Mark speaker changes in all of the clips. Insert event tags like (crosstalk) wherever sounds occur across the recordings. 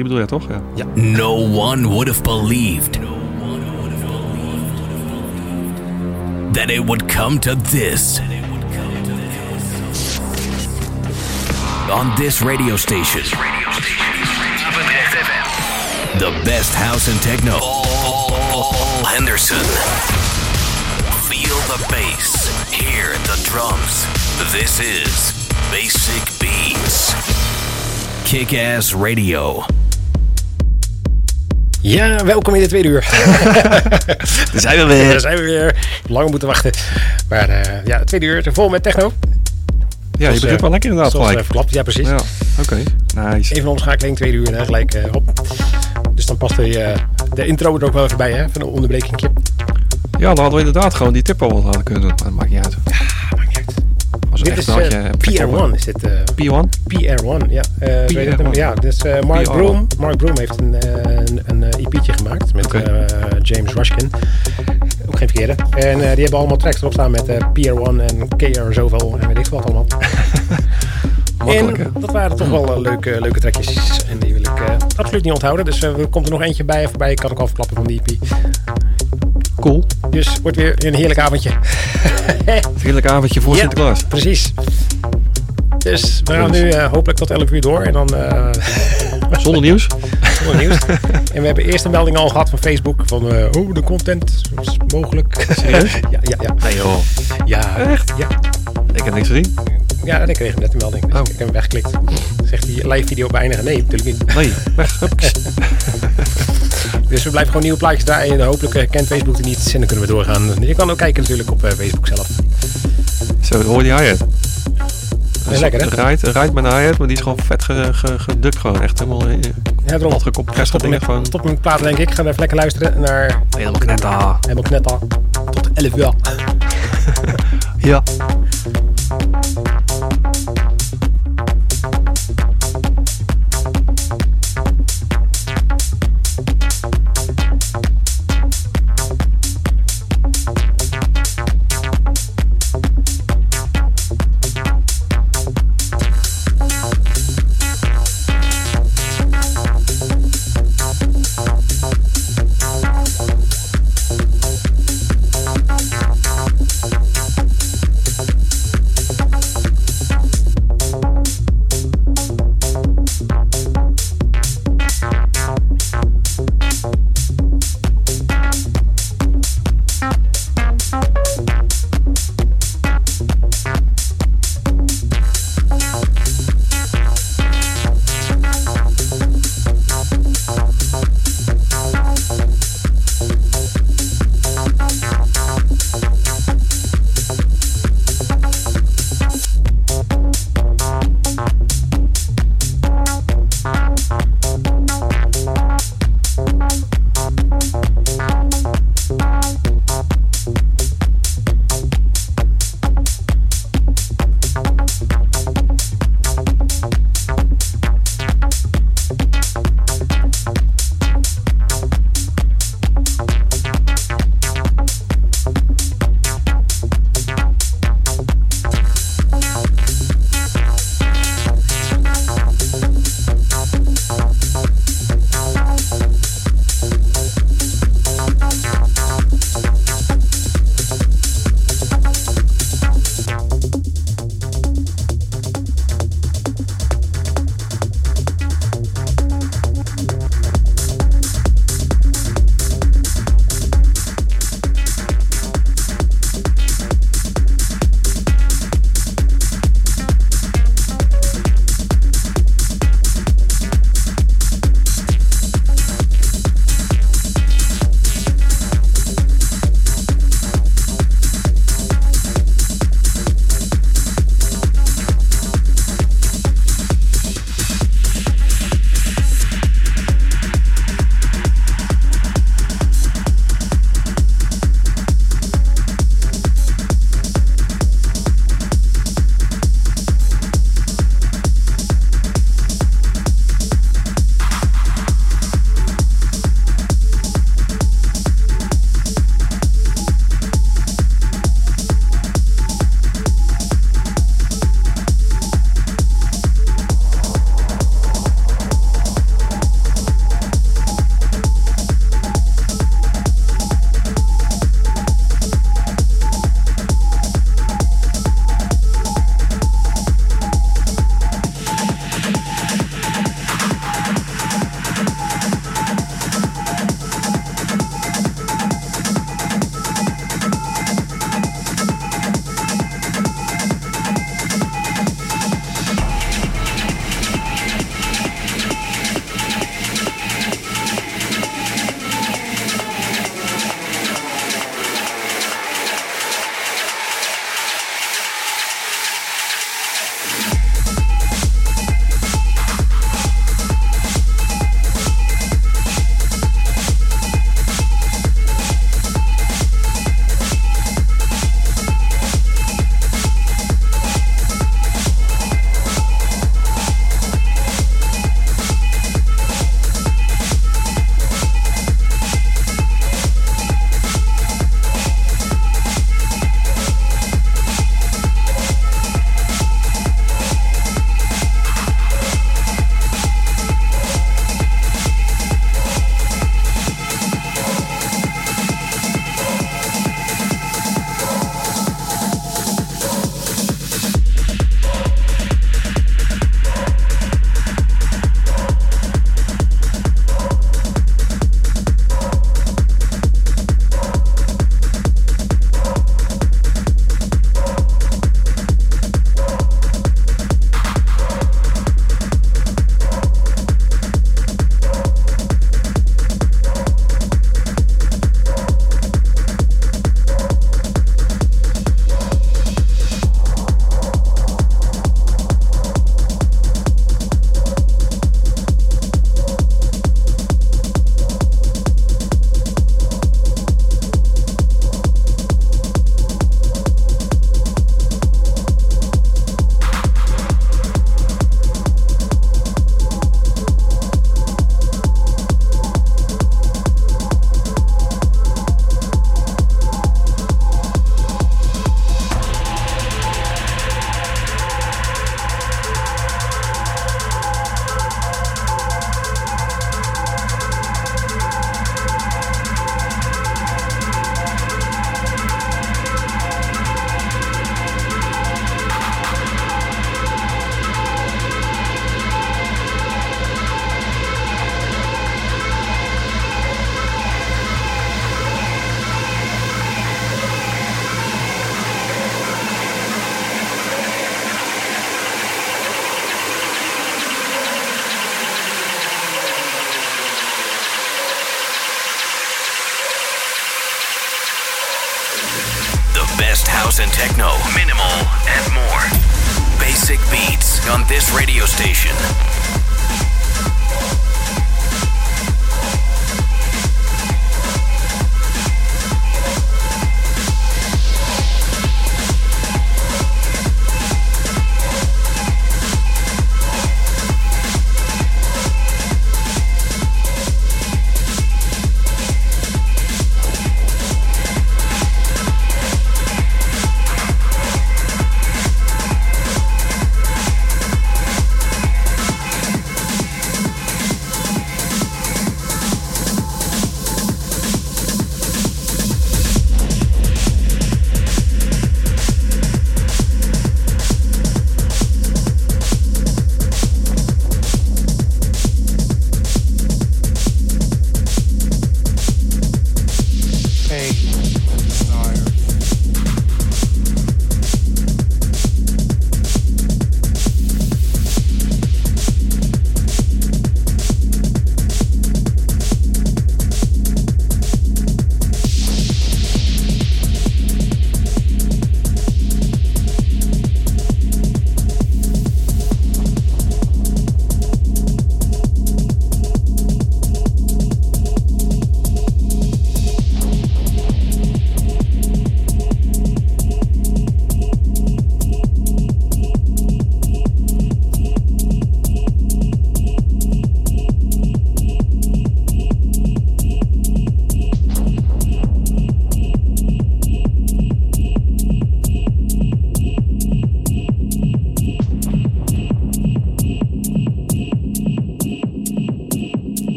Speaker 1: Die bedoel je toch? Ja.
Speaker 2: No one would have believed that it would come to this. On this radio station. The best house and techno. Paul Henderson. Feel the bass. Hear the drums. This is Basic Beats. Kick Ass Radio.
Speaker 3: Ja, welkom in de tweede uur. (laughs)
Speaker 1: Daar zijn we
Speaker 3: Daar
Speaker 1: weer.
Speaker 3: zijn we weer. Lang moeten wachten. Maar eh, ja, de tweede uur vol met techno.
Speaker 1: Ja, je begint
Speaker 3: eh,
Speaker 1: wel lekker inderdaad
Speaker 3: Zoals eh,
Speaker 1: gelijk.
Speaker 3: verklapt. Ja, precies.
Speaker 1: Ja, oké. Nice.
Speaker 3: Even een omschakeling, tweede uur en dan gelijk eh, op. Dus dan past de, eh, de intro er ook wel even bij, hè? Van een onderbrekingje.
Speaker 1: Ja, dan hadden we inderdaad gewoon die tip al hadden kunnen doen. Maar dat maakt niet uit. Was
Speaker 3: Dit is eh, PR1, is dit. eh,
Speaker 1: PR1?
Speaker 3: PR1, ja. eh weet het hem?
Speaker 1: PR1.
Speaker 3: Ja, dus eh, Mark
Speaker 1: PR1.
Speaker 3: Broom. Mark Broom heeft een, eh, een, een eh, EP'tje gemaakt met eh, James Rushkin. Ook geen verkeerde. En eh, die hebben allemaal tracks erop staan met eh, PR1 en KR zoveel en weet ik wat allemaal. (laughs) En dat waren toch wel eh, leuke, leuke trekjes. En die wil ik eh, absoluut niet onthouden. Dus eh, er komt er nog eentje bij voorbij. Ik kan ook al verklappen van die EP. Dus wordt weer een heerlijk avondje. (laughs)
Speaker 1: Heerlijk avondje voor
Speaker 3: Ja.
Speaker 1: Sinterklaas.
Speaker 3: Precies. Dus we gaan nu eh, hopelijk tot 11 uur door. En dan eh, (laughs)
Speaker 1: Zonder nieuws.
Speaker 3: Zonder nieuws. (laughs) en we hebben eerst een melding al gehad van Facebook. Van, eh oh, de content is mogelijk.
Speaker 1: Serieus?
Speaker 3: ja, ja, ja.
Speaker 1: Nee joh.
Speaker 3: Ja,
Speaker 1: Echt?
Speaker 3: Ja,
Speaker 1: Ik heb niks gezien.
Speaker 3: ja ik kreeg net een melding. Dus
Speaker 1: Oh.
Speaker 3: ik heb hem weggeklikt. Zegt hij live video beëindigen? Nee, natuurlijk niet.
Speaker 1: Nee, weg.
Speaker 3: Dus we blijven gewoon nieuwe plaatjes draaien. En hopelijk eh, kent Facebook het niet. En dan kunnen we doorgaan. Je kan ook kijken natuurlijk op eh, Facebook zelf.
Speaker 1: Zo, dat hoor je die hi-hat.
Speaker 3: Ja, lekker, hè?
Speaker 1: Rijdt, rijdt met een hi-hat, maar die is gewoon vet ge- ge- gedukt gewoon. Echt helemaal eh,
Speaker 3: Ja,
Speaker 1: wat gecompressed
Speaker 3: Stop met,
Speaker 1: van...
Speaker 3: stop met praten denk ik. Ik ga even lekker luisteren naar...
Speaker 1: Helemaal knetter.
Speaker 3: Helemaal knetter. Tot 11 uur. (laughs)
Speaker 1: Ja.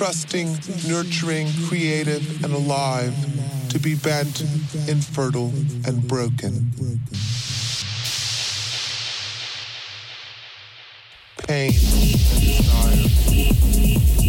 Speaker 4: Trusting, nurturing, creative, and alive, to be bent, infertile, and broken. Pain and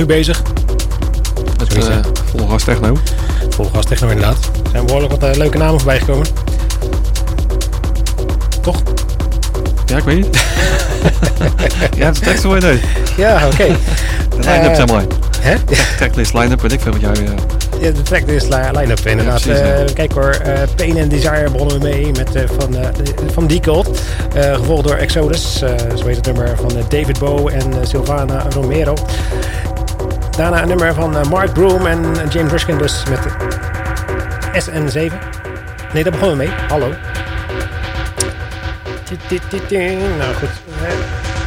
Speaker 3: uur bezig.
Speaker 1: met uh,
Speaker 3: hè?
Speaker 1: volgas techno.
Speaker 3: Vol gas techno inderdaad. Er zijn behoorlijk wat eh, leuke namen voorbij gekomen. Toch?
Speaker 1: Ja, ik weet niet. (laughs) ja, de je nee.
Speaker 3: Ja, oké.
Speaker 1: De line-up
Speaker 3: Eh,
Speaker 1: zeg maar.
Speaker 3: Hè?
Speaker 1: Tracklist, line-up, weet ik veel wat jij... eh,
Speaker 3: Ja, de track is li- line-up inderdaad.
Speaker 1: Ja, precies, ja.
Speaker 3: Eh, kijk hoor, eh, Pain and Desire begonnen we mee met, eh, van, eh van Decult. Eh gevolgd door Exodus, eh, zo heet het nummer van eh, David Bowie en eh, Sylvana Romero. Daarna een nummer van eh, Mark Broom en James Ruskin dus met SN7. Nee, daar begonnen we mee. Hallo. Nou goed, eh,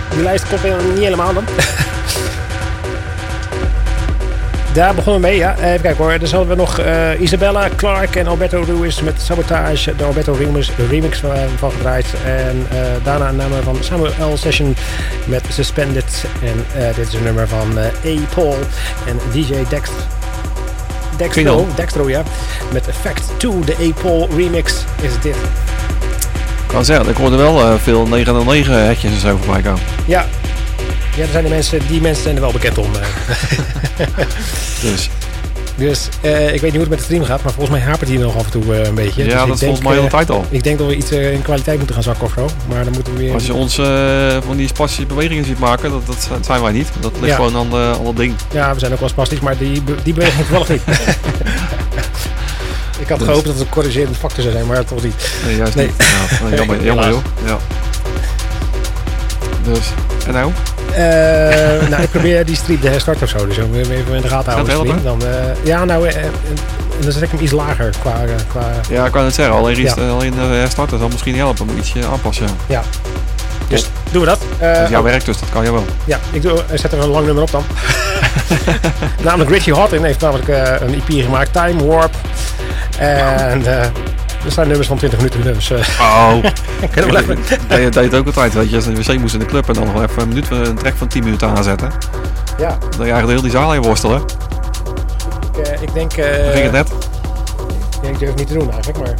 Speaker 3: die lijst helemaal niet helemaal dan. (laughs) Daar begonnen we mee, ja. Even kijken hoor. Dus hadden we nog eh, Isabella Clark en Alberto Ruiz met Sabotage. De Alberto remix, remix van, van gedraaid. En eh, daarna een nummer van Samuel L. Session met Suspended. En eh, dit is een nummer van eh, A. Paul en DJ Dex. Dextro. Dextro, ja. Met Effect 2, de A. Paul remix is dit.
Speaker 1: Ik kan zeggen, ik hoorde wel eh, veel 909 hekjes en zo voorbij komen.
Speaker 3: Ja. Ja, er zijn de mensen, die mensen zijn er wel bekend om. eh. (laughs)
Speaker 1: Dus
Speaker 3: Dus eh, ik weet niet hoe het met de stream gaat, maar volgens mij hapert hij nog af en toe eh, een beetje.
Speaker 1: ja,
Speaker 3: Dus
Speaker 1: dat is volgens mij de tijd al.
Speaker 3: Ik denk dat we iets in kwaliteit moeten gaan zakken of zo. Maar dan moeten we weer...
Speaker 1: Als je ons van die spastische bewegingen ziet maken, dat, dat zijn- wij niet. Dat ligt
Speaker 3: Ja.
Speaker 1: gewoon aan, de, aan dat ding.
Speaker 3: Ja, we zijn ook wel spastisch, maar die, die beweging toevallig niet. (laughs) ik had
Speaker 1: Dus-
Speaker 3: gehoopt dat het een corrigerende factor zou zijn, maar toch niet.
Speaker 1: Nee, juist
Speaker 3: Nee.
Speaker 1: niet. Ja, jammer, (laughs) jammer joh. Ja. Dus, en nou?
Speaker 3: Eh, nou, ik probeer die stream te herstarten of zo. Dus we even in de gaten houden. Dan, eh, ja, nou, eh, eh, en dan zet ik hem iets lager qua... qua
Speaker 1: Ja, ik kan het zeggen. Alleen,
Speaker 3: Ja.
Speaker 1: alleen eh, starten zal misschien helpen. Moet ietsje aanpassen.
Speaker 3: ja. Dus doen we dat. Eh,
Speaker 1: Dat is jouw
Speaker 3: oh,
Speaker 1: werk, dus dat kan je wel.
Speaker 3: Ja, ik doe, zet er een lang nummer op dan. (laughs) namelijk Richie Houghton heeft namelijk een EP gemaakt, Time Warp. En er zijn nummers van 20 minuten, dus eh
Speaker 1: Oh, (laughs) dat je deed het ook altijd. Weet je, als je de wc moest in de club en dan nog even een minuut een track van 10 minuten aanzetten.
Speaker 3: Ja,
Speaker 1: Dan je eigenlijk heel die zaal heen worstelen.
Speaker 3: ik, eh, ik denk... eh,
Speaker 1: ging het net.
Speaker 3: Ik durf het niet te doen eigenlijk, maar...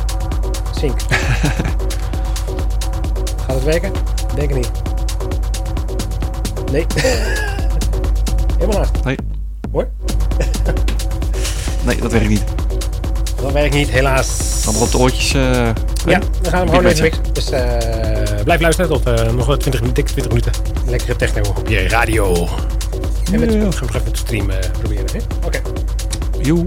Speaker 3: Sync. (laughs) Gaat het werken? Denk ik niet. Nee. (laughs) Helemaal naast.
Speaker 1: Nee.
Speaker 3: Hoor.
Speaker 1: Nee, dat werkt niet.
Speaker 3: Dat werkt niet, helaas.
Speaker 1: Dan op de oortjes. eh,
Speaker 3: Ja, we gaan hem gewoon even mixen. Dus eh, blijf luisteren tot eh, nog wel 20, minuten- dik 20 minuten. Lekkere techno op je radio. En
Speaker 1: Ja.
Speaker 3: gaan we nog even met de stream eh, proberen. Oké.
Speaker 1: Joe.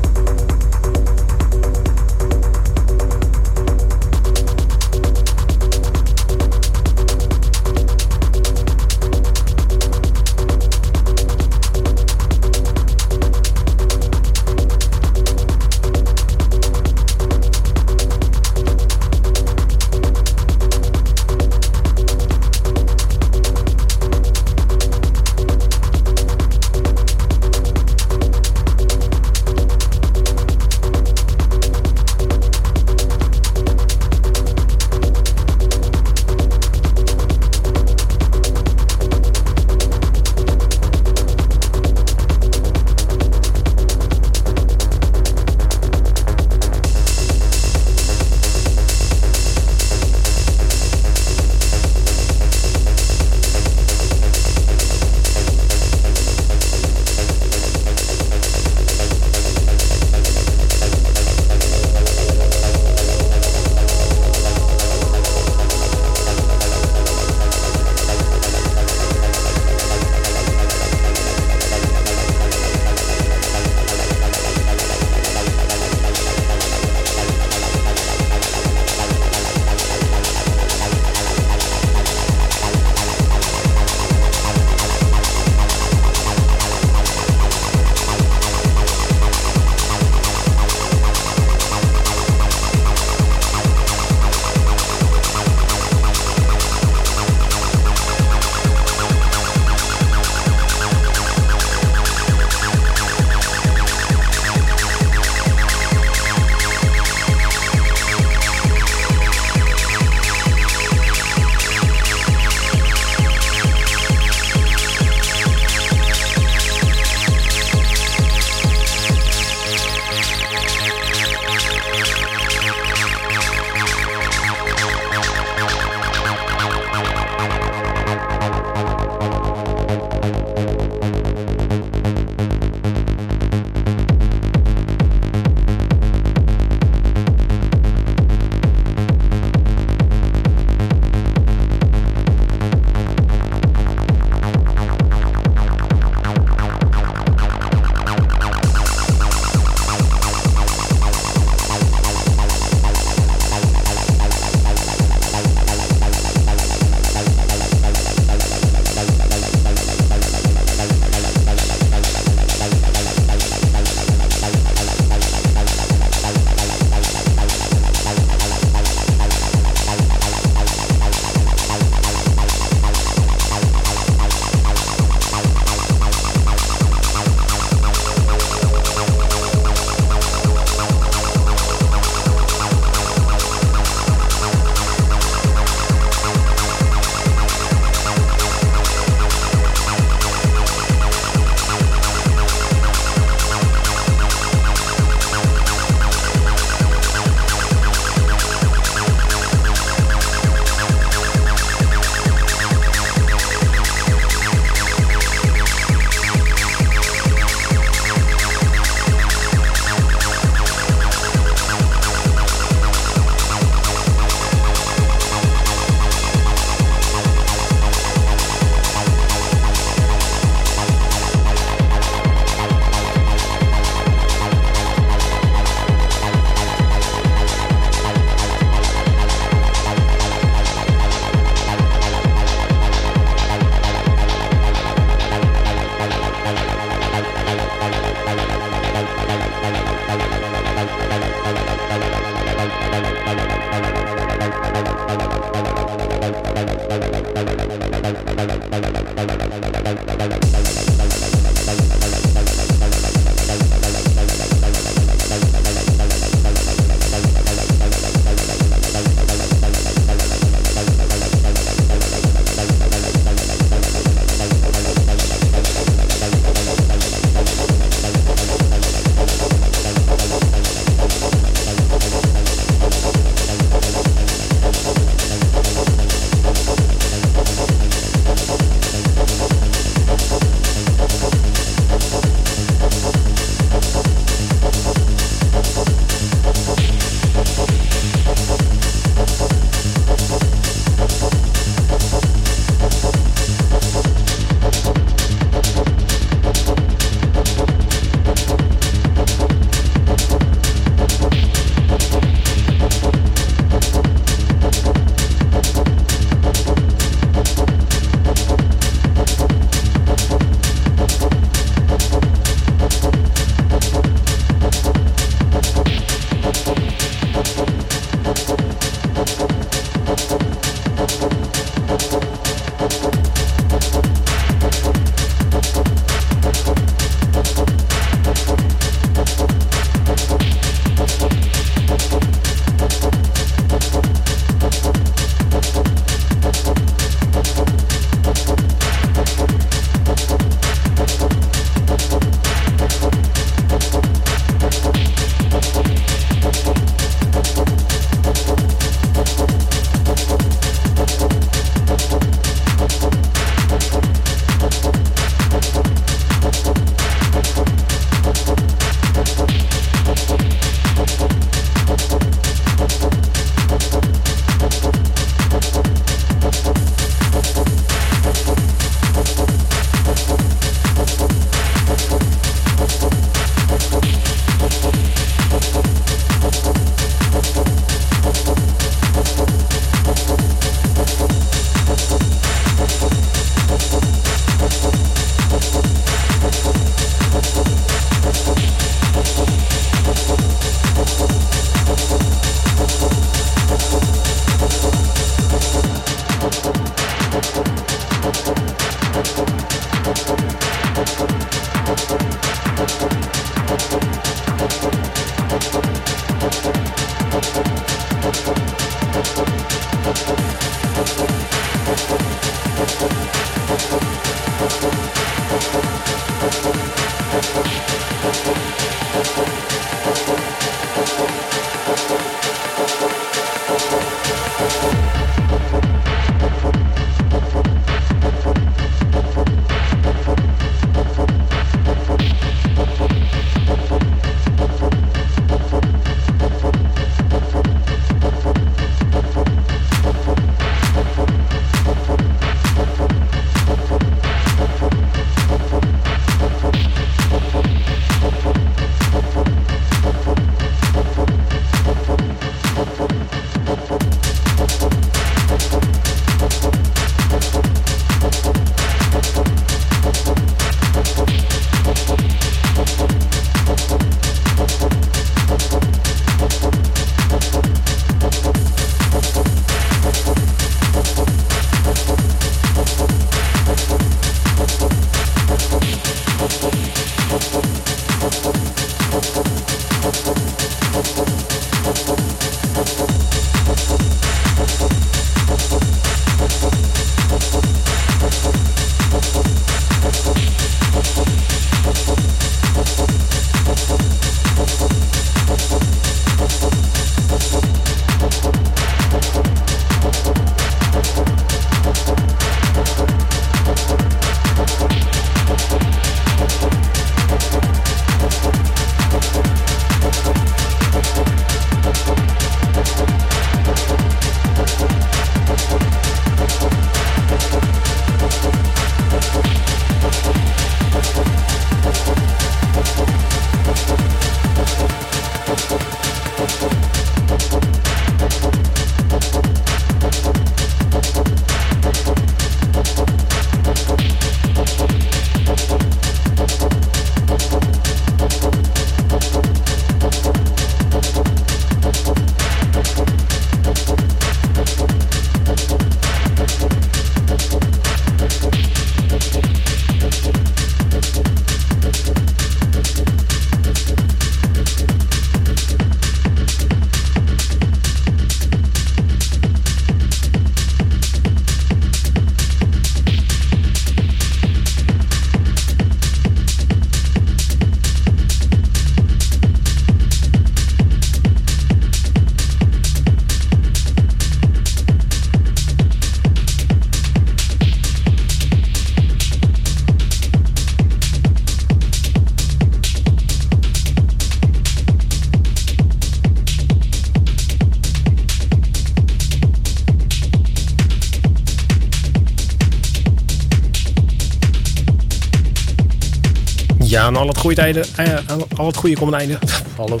Speaker 3: Ja, en al het goede tijden. eh, al- al het goede komt een einde. (laughs) Hallo.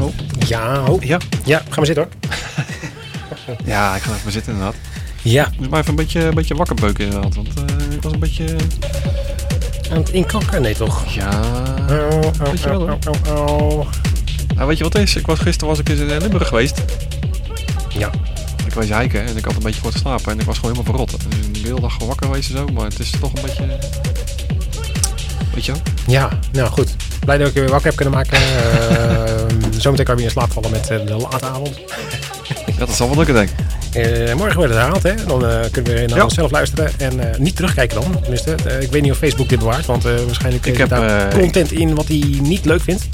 Speaker 3: Oh. Ja, oh.
Speaker 1: Ja.
Speaker 3: Ja, ga maar zitten hoor. (laughs)
Speaker 1: Ja, ik ga even zitten inderdaad.
Speaker 3: Ja,
Speaker 1: Ik moet maar even een beetje, een beetje wakker beuken inderdaad. Want eh, ik was een beetje...
Speaker 3: aan het inkakken? Nee toch?
Speaker 1: Ja...
Speaker 3: Oh, oh,
Speaker 1: Weet je wel,
Speaker 3: oh,
Speaker 1: hoor.
Speaker 3: oh, oh, oh.
Speaker 1: Nou, weet je wat het is? Ik was, gisteren was ik eens in Limburg geweest.
Speaker 3: Ja.
Speaker 1: Ik was hiken en ik had een beetje kort geslapen en ik was gewoon helemaal verrot. Dus de hele dag wakker geweest en zo, maar het is toch een beetje... Weet je wel?
Speaker 3: Ja, nou goed. Blij dat ik je weer wakker heb kunnen maken. (laughs) Eh, zometeen kan je weer in slaap vallen met eh, de late avond.
Speaker 1: Ja, dat zal wel lukken denk ik.
Speaker 3: Eh, morgen wordt het herhaald, hè? Dan eh, kunnen we naar
Speaker 1: Ja.
Speaker 3: onszelf luisteren en niet terugkijken dan. Tenminste, ik weet niet of Facebook dit bewaart, want waarschijnlijk
Speaker 1: Ik heb,
Speaker 3: daar content in wat hij niet leuk vindt.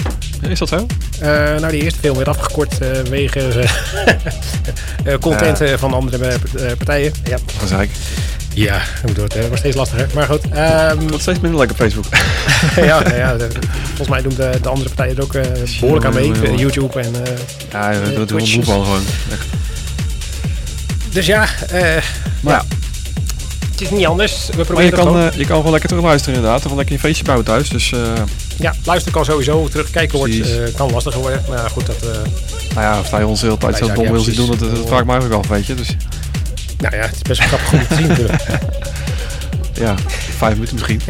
Speaker 1: Is dat zo?
Speaker 3: Nou, die eerste film werd afgekort wegens eh, (laughs) content van andere partijen. Ja,
Speaker 1: Dat zei ik.
Speaker 3: Ja wordt eh, wordt steeds lastiger. Maar goed, ehm,
Speaker 1: Wat steeds minder leuk op Facebook. (laughs)
Speaker 3: ja, ja, de- volgens mij doen de, de andere partijen er ook eh, behoorlijk aan mee.
Speaker 1: Jongen, jongen.
Speaker 3: YouTube en... eh,
Speaker 1: Ja,
Speaker 3: Twitch
Speaker 1: moe
Speaker 3: is-
Speaker 1: van gewoon. Echt.
Speaker 3: dus ja, eh,
Speaker 1: Maar ja,
Speaker 3: het is niet anders. We
Speaker 1: maar je
Speaker 3: proberen het
Speaker 1: kan,
Speaker 3: gewoon.
Speaker 1: eh, je kan gewoon lekker terug luisteren inderdaad. Of lekker een feestje bouwen thuis. Dus, eh
Speaker 3: Ja, luisteren kan sowieso. Terugkijken wordt, eh, kan lastiger worden. Maar ja, goed, dat... eh,
Speaker 1: nou ja, of hij ons de hele tijd zo dom
Speaker 3: ja,
Speaker 1: wil zien doen, dat, dat vraag ik me eigenlijk af, weet je. Dus
Speaker 3: nou ja, het is best wel grappig om te zien natuurlijk. (laughs)
Speaker 1: ja, vijf minuten misschien. (laughs)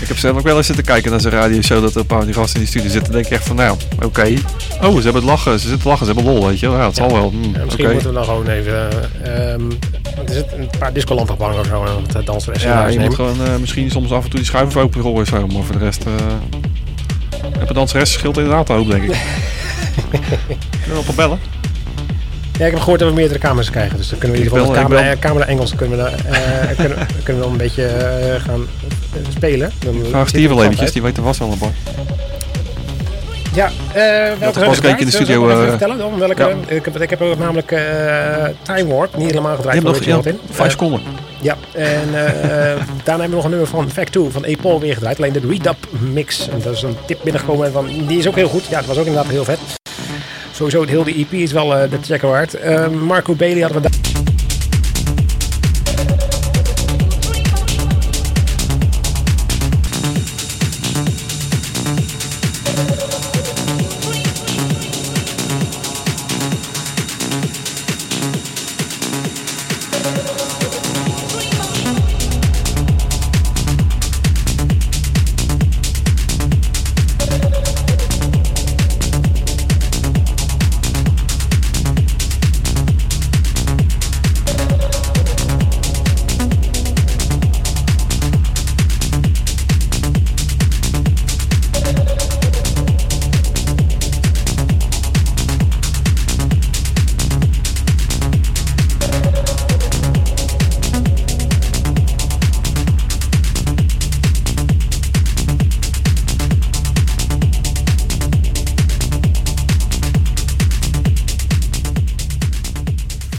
Speaker 1: Ik heb zelf ook wel eens zitten kijken naar zijn radioshow dat er een paar van die gasten in die studio zitten. Dan denk ik echt van, nou, oké. Oh, ze hebben het lachen, ze zitten te lachen, ze hebben lol, weet je wel. Ja, het zal wel.
Speaker 3: Ja,
Speaker 1: oké.
Speaker 3: misschien moeten we dan gewoon even... eh, ehm, er zit een paar discolampen ophangen of zo. En wat danseressen
Speaker 1: Ja, je moet gewoon eh, misschien soms af en toe die schuiven open rollen of zo. Maar voor de rest... eh heb een danseres scheelt inderdaad een hoop, denk ik. (laughs) Kunnen we op bellen?
Speaker 3: Ja, ik heb gehoord dat we meerdere camera's krijgen. Dus dan kunnen we in ieder geval camera, camera Engels kunnen we, (laughs) eh, kunnen, kunnen we een beetje eh, gaan spelen. Dan
Speaker 1: Vraag Steve wel eventjes,
Speaker 3: uit.
Speaker 1: die weet er vast wel een paar.
Speaker 3: Ja, eh welke
Speaker 1: was ik in de studio,
Speaker 3: vertellen dan? Welke,
Speaker 1: ja.
Speaker 3: ik, heb, ik heb ook namelijk Time Warp, niet helemaal
Speaker 1: Je
Speaker 3: gedraaid.
Speaker 1: hebt
Speaker 3: voor
Speaker 1: nog
Speaker 3: Original
Speaker 1: ja,
Speaker 3: in.
Speaker 1: vijf seconden.
Speaker 3: Ja, en (laughs) daarna hebben we nog een nummer van Fact 2 van A-Paul weer gedraaid. Alleen de Redub mix. En dat is een tip binnengekomen van, die is ook heel goed. Ja, dat was ook inderdaad heel vet. Sowieso, het hele EP is wel eh, de checker waard. Eh, Marco Bailey hadden we daar.